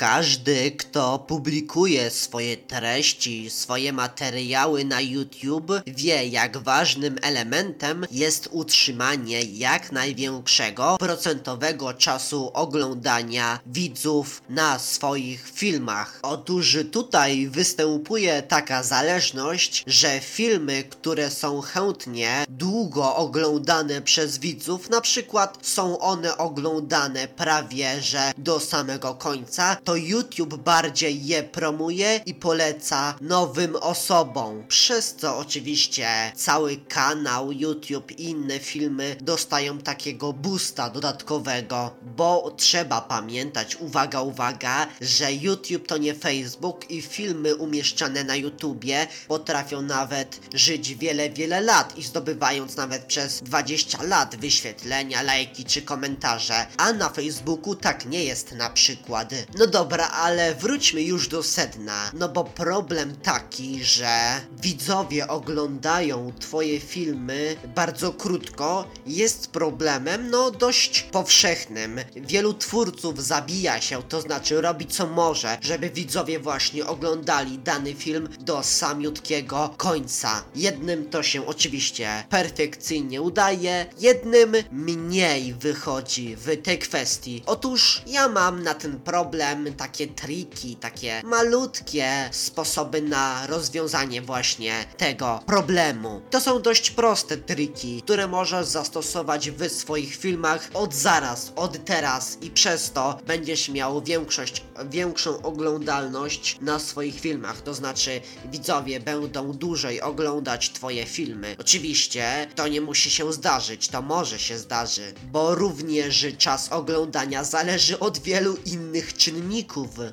Każdy, kto publikuje swoje treści, swoje materiały na YouTube, wie, jak ważnym elementem jest utrzymanie jak największego procentowego czasu oglądania widzów na swoich filmach. Otóż tutaj występuje taka zależność, że filmy, które są chętnie długo oglądane przez widzów, na przykład są one oglądane prawie że do samego końca, to YouTube bardziej je promuje i poleca nowym osobom. Przez co oczywiście cały kanał YouTube i inne filmy dostają takiego boosta dodatkowego, bo trzeba pamiętać, uwaga, uwaga, że YouTube to nie Facebook i filmy umieszczane na YouTubie potrafią nawet żyć wiele, wiele lat i zdobywając nawet przez 20 lat wyświetlenia, lajki czy komentarze, a na Facebooku tak nie jest na przykład. No dobra, ale wróćmy już do sedna, no bo problem taki, że widzowie oglądają twoje filmy bardzo krótko, jest problemem, no dość powszechnym. Wielu twórców zabija się, to znaczy robi co może, żeby widzowie właśnie oglądali dany film do samiutkiego końca. Jednym to się oczywiście perfekcyjnie udaje, jednym mniej wychodzi w tej kwestii. Otóż ja mam na ten problem takie triki, takie malutkie sposoby na rozwiązanie właśnie tego problemu. To są dość proste triki, które możesz zastosować w swoich filmach od zaraz, od teraz i przez to będziesz miał większość, większą oglądalność na swoich filmach. To znaczy widzowie będą dłużej oglądać twoje filmy. Oczywiście to nie musi się zdarzyć, to może się zdarzy, bo również czas oglądania zależy od wielu innych czynników.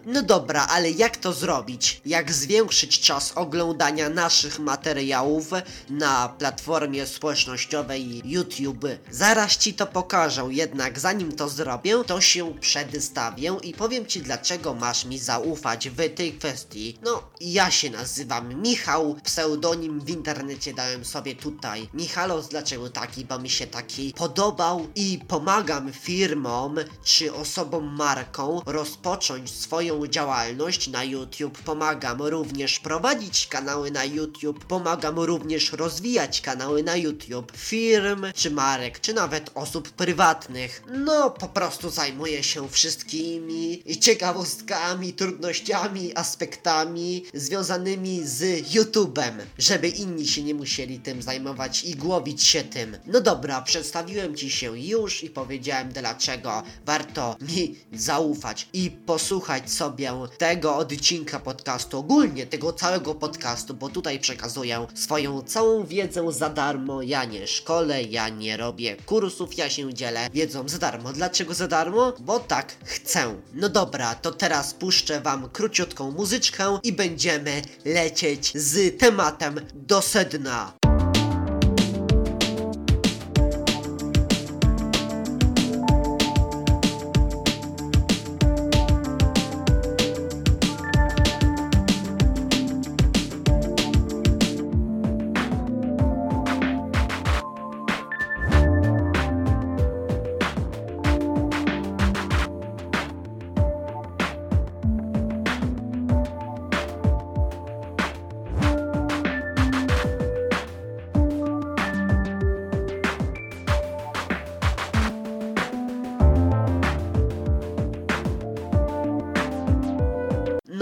No dobra, ale jak to zrobić? Jak zwiększyć czas oglądania naszych materiałów na platformie społecznościowej YouTube? Zaraz ci to pokażę, jednak zanim to zrobię, to się przedstawię i powiem ci dlaczego masz mi zaufać w tej kwestii. No, ja się nazywam Michał, pseudonim w internecie dałem sobie tutaj. Michalos, dlaczego taki? Bo mi się taki podobał i pomagam firmom czy osobom marką rozpocząć swoją działalność na YouTube. Pomagam również prowadzić kanały na YouTube. Pomagam również rozwijać kanały na YouTube firm czy marek, czy nawet osób prywatnych. No, po prostu zajmuję się wszystkimi ciekawostkami, trudnościami, aspektami związanymi z YouTube'em, żeby inni się nie musieli tym zajmować i głowić się tym. No dobra, przedstawiłem ci się już i powiedziałem dlaczego warto mi zaufać i posłuchać sobie tego odcinka podcastu, ogólnie tego całego podcastu, bo tutaj przekazuję swoją całą wiedzę za darmo. Ja nie szkole, ja nie robię kursów, ja się dzielę wiedzą za darmo. Dlaczego za darmo? Bo tak chcę. No dobra, to teraz puszczę wam króciutką muzyczkę i będziemy lecieć z tematem do sedna.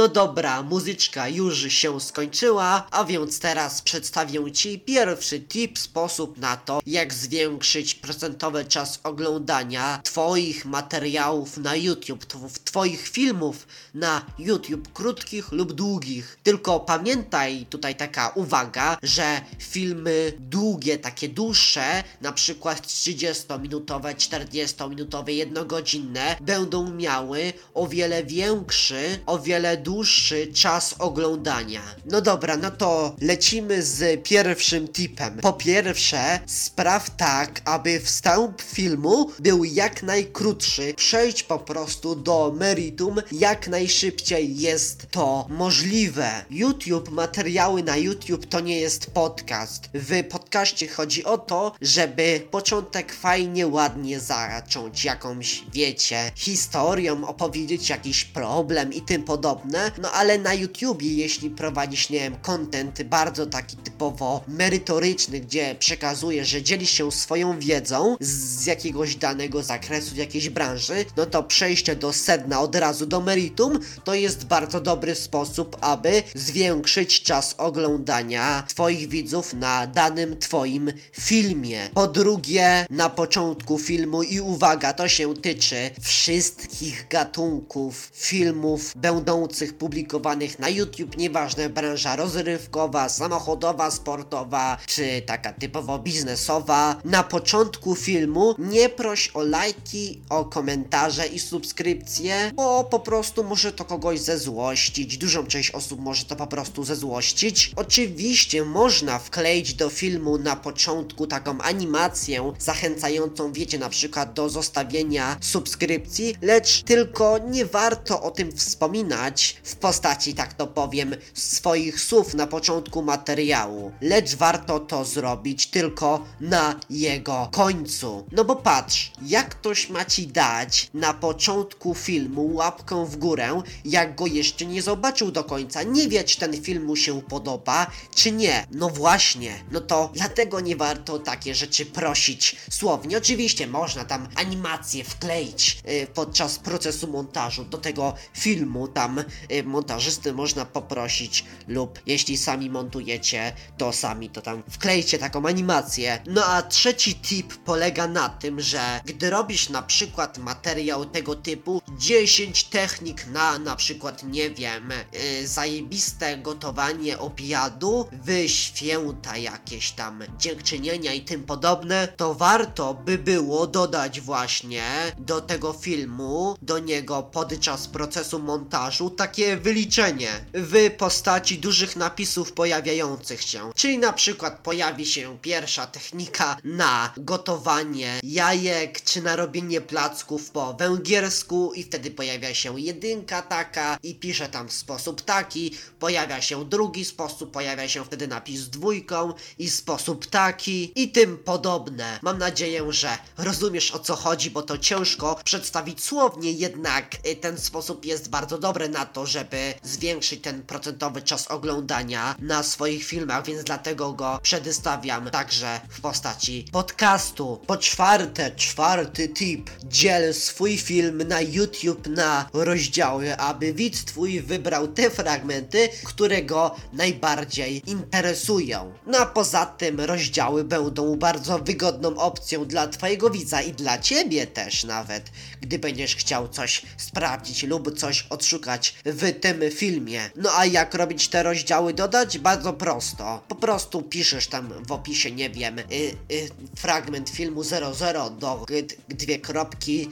No dobra, muzyczka już się skończyła, a więc teraz przedstawię Ci pierwszy tip, sposób na to, jak zwiększyć procentowy czas oglądania Twoich materiałów na YouTube, tw Twoich filmów na YouTube, krótkich lub długich. Tylko pamiętaj, tutaj taka uwaga, że filmy długie, takie dłuższe, na przykład 30-minutowe, 40-minutowe, jednogodzinne, będą miały o wiele większy, o wiele dłuższy czas oglądania. No dobra, no to lecimy z pierwszym tipem. Po pierwsze, spraw tak, aby wstęp filmu był jak najkrótszy. Przejdź po prostu do meritum jak najszybciej jest to możliwe. YouTube, materiały na YouTube to nie jest podcast. W podcaście chodzi o to, żeby początek fajnie, ładnie zacząć jakąś, wiecie, historią, opowiedzieć jakiś problem i tym podobne. No ale na YouTubie, jeśli prowadzisz, nie wiem, content bardzo taki typowo merytoryczny, gdzie przekazujesz, że dzielisz się swoją wiedzą z jakiegoś danego zakresu, jakiejś branży, no to przejście do sedna od razu do meritum to jest bardzo dobry sposób, aby zwiększyć czas oglądania Twoich widzów na danym Twoim filmie. Po drugie, na początku filmu i uwaga, to się tyczy wszystkich gatunków filmów będących publikowanych na YouTube, nieważne branża rozrywkowa, samochodowa, sportowa czy taka typowo biznesowa. Na początku filmu nie proś o lajki, o komentarze i subskrypcje, bo po prostu może to kogoś zezłościć. Dużą część osób może to po prostu zezłościć. Oczywiście można wkleić do filmu na początku taką animację zachęcającą, wiecie, na przykład do zostawienia subskrypcji, lecz tylko nie warto o tym wspominać w postaci, tak to powiem, swoich słów na początku materiału, lecz warto to zrobić tylko na jego końcu. No bo patrz, jak ktoś ma ci dać na początku filmu łapkę w górę, jak go jeszcze nie zobaczył do końca, nie wie czy ten film mu się podoba, czy nie. No właśnie, no to dlatego nie warto takie rzeczy prosić słownie. Oczywiście można tam animację wkleić y, podczas procesu montażu do tego filmu, tam y, montażysty można poprosić lub jeśli sami montujecie, to sami to tam wklejcie taką animację. No a trzeci tip polega na tym, że gdy robisz na przykład materiał tego typu 10 technik na na przykład nie wiem yy, zajebiste gotowanie obiadu w święta jakieś tam dziękczynienia i tym podobne, to warto by było dodać właśnie do tego filmu, do niego podczas procesu montażu takie wyliczenie w postaci dużych napisów pojawiających się. Czyli na przykład pojawi się pierwsza technika na gotowanie jajek, czy na robienie placków po węgiersku i wtedy pojawia się jedynka taka i pisze tam w sposób taki, pojawia się drugi sposób, pojawia się wtedy napis dwójką i sposób taki i tym podobne. Mam nadzieję, że rozumiesz o co chodzi, bo to ciężko przedstawić słownie, jednak y, ten sposób jest bardzo dobry na to, żeby zwiększyć ten procentowy czas oglądania na swoich filmach, więc dlatego go przedstawiam także w postaci podcastu. Po czwarte, czwarty tip. Dziel swój film na YouTube na rozdziały, aby widz twój wybrał te fragmenty, które go najbardziej interesują. No a poza tym rozdziały będą bardzo wygodną opcją dla twojego widza i dla ciebie też nawet, gdy będziesz chciał coś sprawdzić lub coś odszukać tym filmie. No a jak robić te rozdziały dodać? Bardzo prosto. Po prostu piszesz tam w opisie, nie wiem, y, y, fragment filmu 00 do y, dwie kropki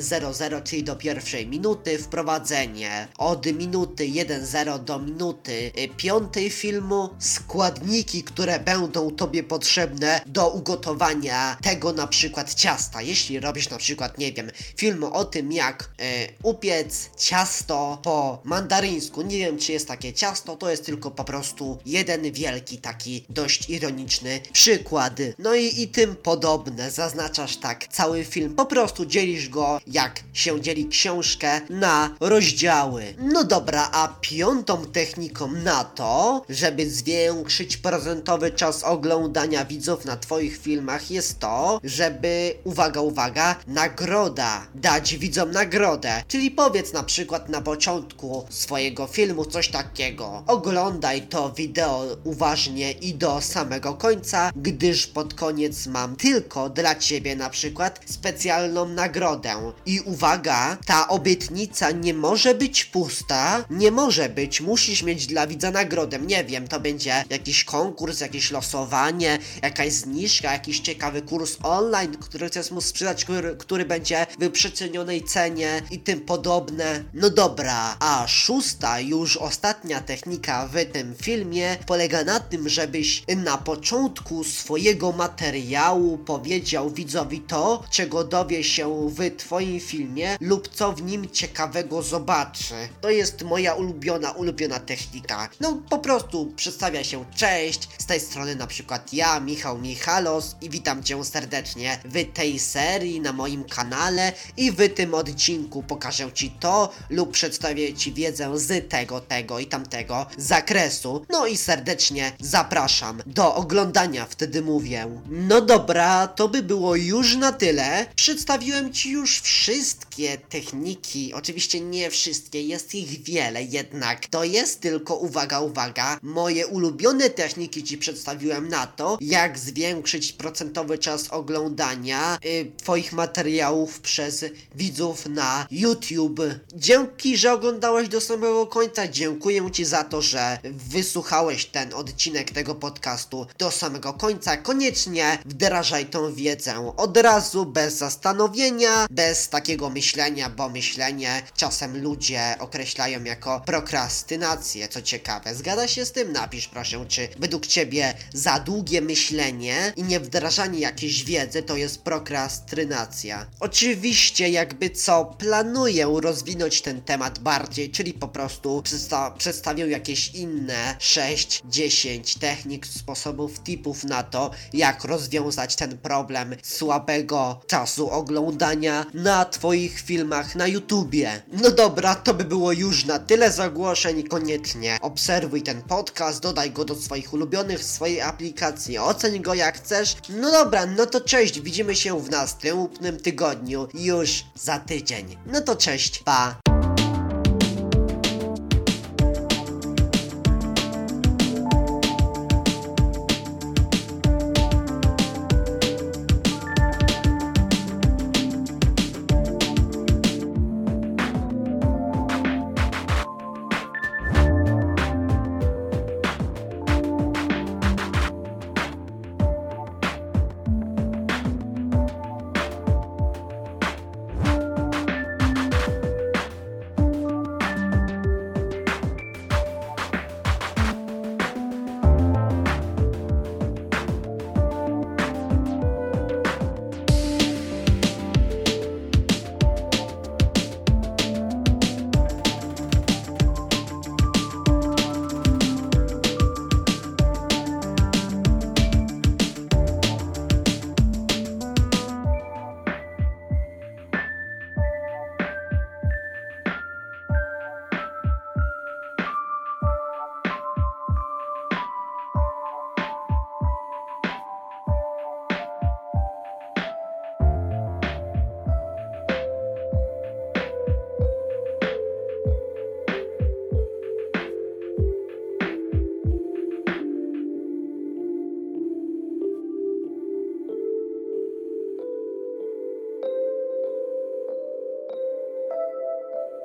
100, czyli do pierwszej minuty, wprowadzenie od minuty 10 do minuty y, piątej filmu, składniki, które będą tobie potrzebne do ugotowania tego na przykład ciasta. Jeśli robisz na przykład, nie wiem, film o tym jak y, upiec ciasto po mandaryńsku, nie wiem czy jest takie ciasto, to jest tylko po prostu jeden wielki taki dość ironiczny przykład. No i, i tym podobne, zaznaczasz tak cały film, po prostu dzielisz go jak się dzieli książkę na rozdziały. No dobra, a piątą techniką na to, żeby zwiększyć procentowy czas oglądania widzów na twoich filmach jest to, żeby, uwaga, uwaga, nagroda, dać widzom nagrodę. Czyli powiedz na przykład na początku swojego filmu coś takiego. Oglądaj to wideo uważnie i do samego końca, gdyż pod koniec mam tylko dla ciebie na przykład specjalną nagrodę. I uwaga, ta obietnica nie może być pusta, nie może być, musisz mieć dla widza nagrodę. Nie wiem, to będzie jakiś konkurs, jakieś losowanie, jakaś zniżka, jakiś ciekawy kurs online, który chcesz mu sprzedać, który, który będzie w przecenionej cenie i tym podobne. No dobra, A szósta, już ostatnia technika w tym filmie polega na tym, żebyś na początku swojego materiału powiedział widzowi to, czego dowie się w twoim filmie lub co w nim ciekawego zobaczy. To jest moja ulubiona, ulubiona technika. No po prostu przedstawia się cześć, z tej strony na przykład ja, Michał Michalos i witam cię serdecznie w tej serii na moim kanale i w tym odcinku pokażę ci to lub przedstawię ci wiedzę z tego, tego i tamtego zakresu. No i serdecznie zapraszam do oglądania, wtedy mówię. No dobra, to by było już na tyle. Przedstawiłem ci już wszystkie techniki, oczywiście nie wszystkie, jest ich wiele, jednak to jest tylko, uwaga, uwaga, moje ulubione techniki ci przedstawiłem na to, jak zwiększyć procentowy czas oglądania y, twoich materiałów przez widzów na YouTube. Dzięki, że oglądałeś do samego końca, dziękuję ci za to, że wysłuchałeś ten odcinek tego podcastu do samego końca. Koniecznie wdrażaj tą wiedzę od razu, bez zastanowienia, bez takiego myślenia, bo myślenie czasem ludzie określają jako prokrastynację, co ciekawe. Zgadza się z tym? Napisz proszę, czy według ciebie za długie myślenie i nie wdrażanie jakiejś wiedzy to jest prokrastynacja. Oczywiście, jakby co, planuję rozwinąć ten temat bardziej, czyli po prostu przedsta przedstawię jakieś inne 6-10 technik, sposobów, tipów na to, jak rozwiązać ten problem słabego czasu oglądania na twoich filmach na YouTubie. No dobra, to by było już na tyle zagłoszeń, koniecznie obserwuj ten podcast, dodaj go do swoich ulubionych swojej aplikacji, oceń go jak chcesz. No dobra, no to cześć, widzimy się w następnym tygodniu, już za tydzień. No to cześć, pa!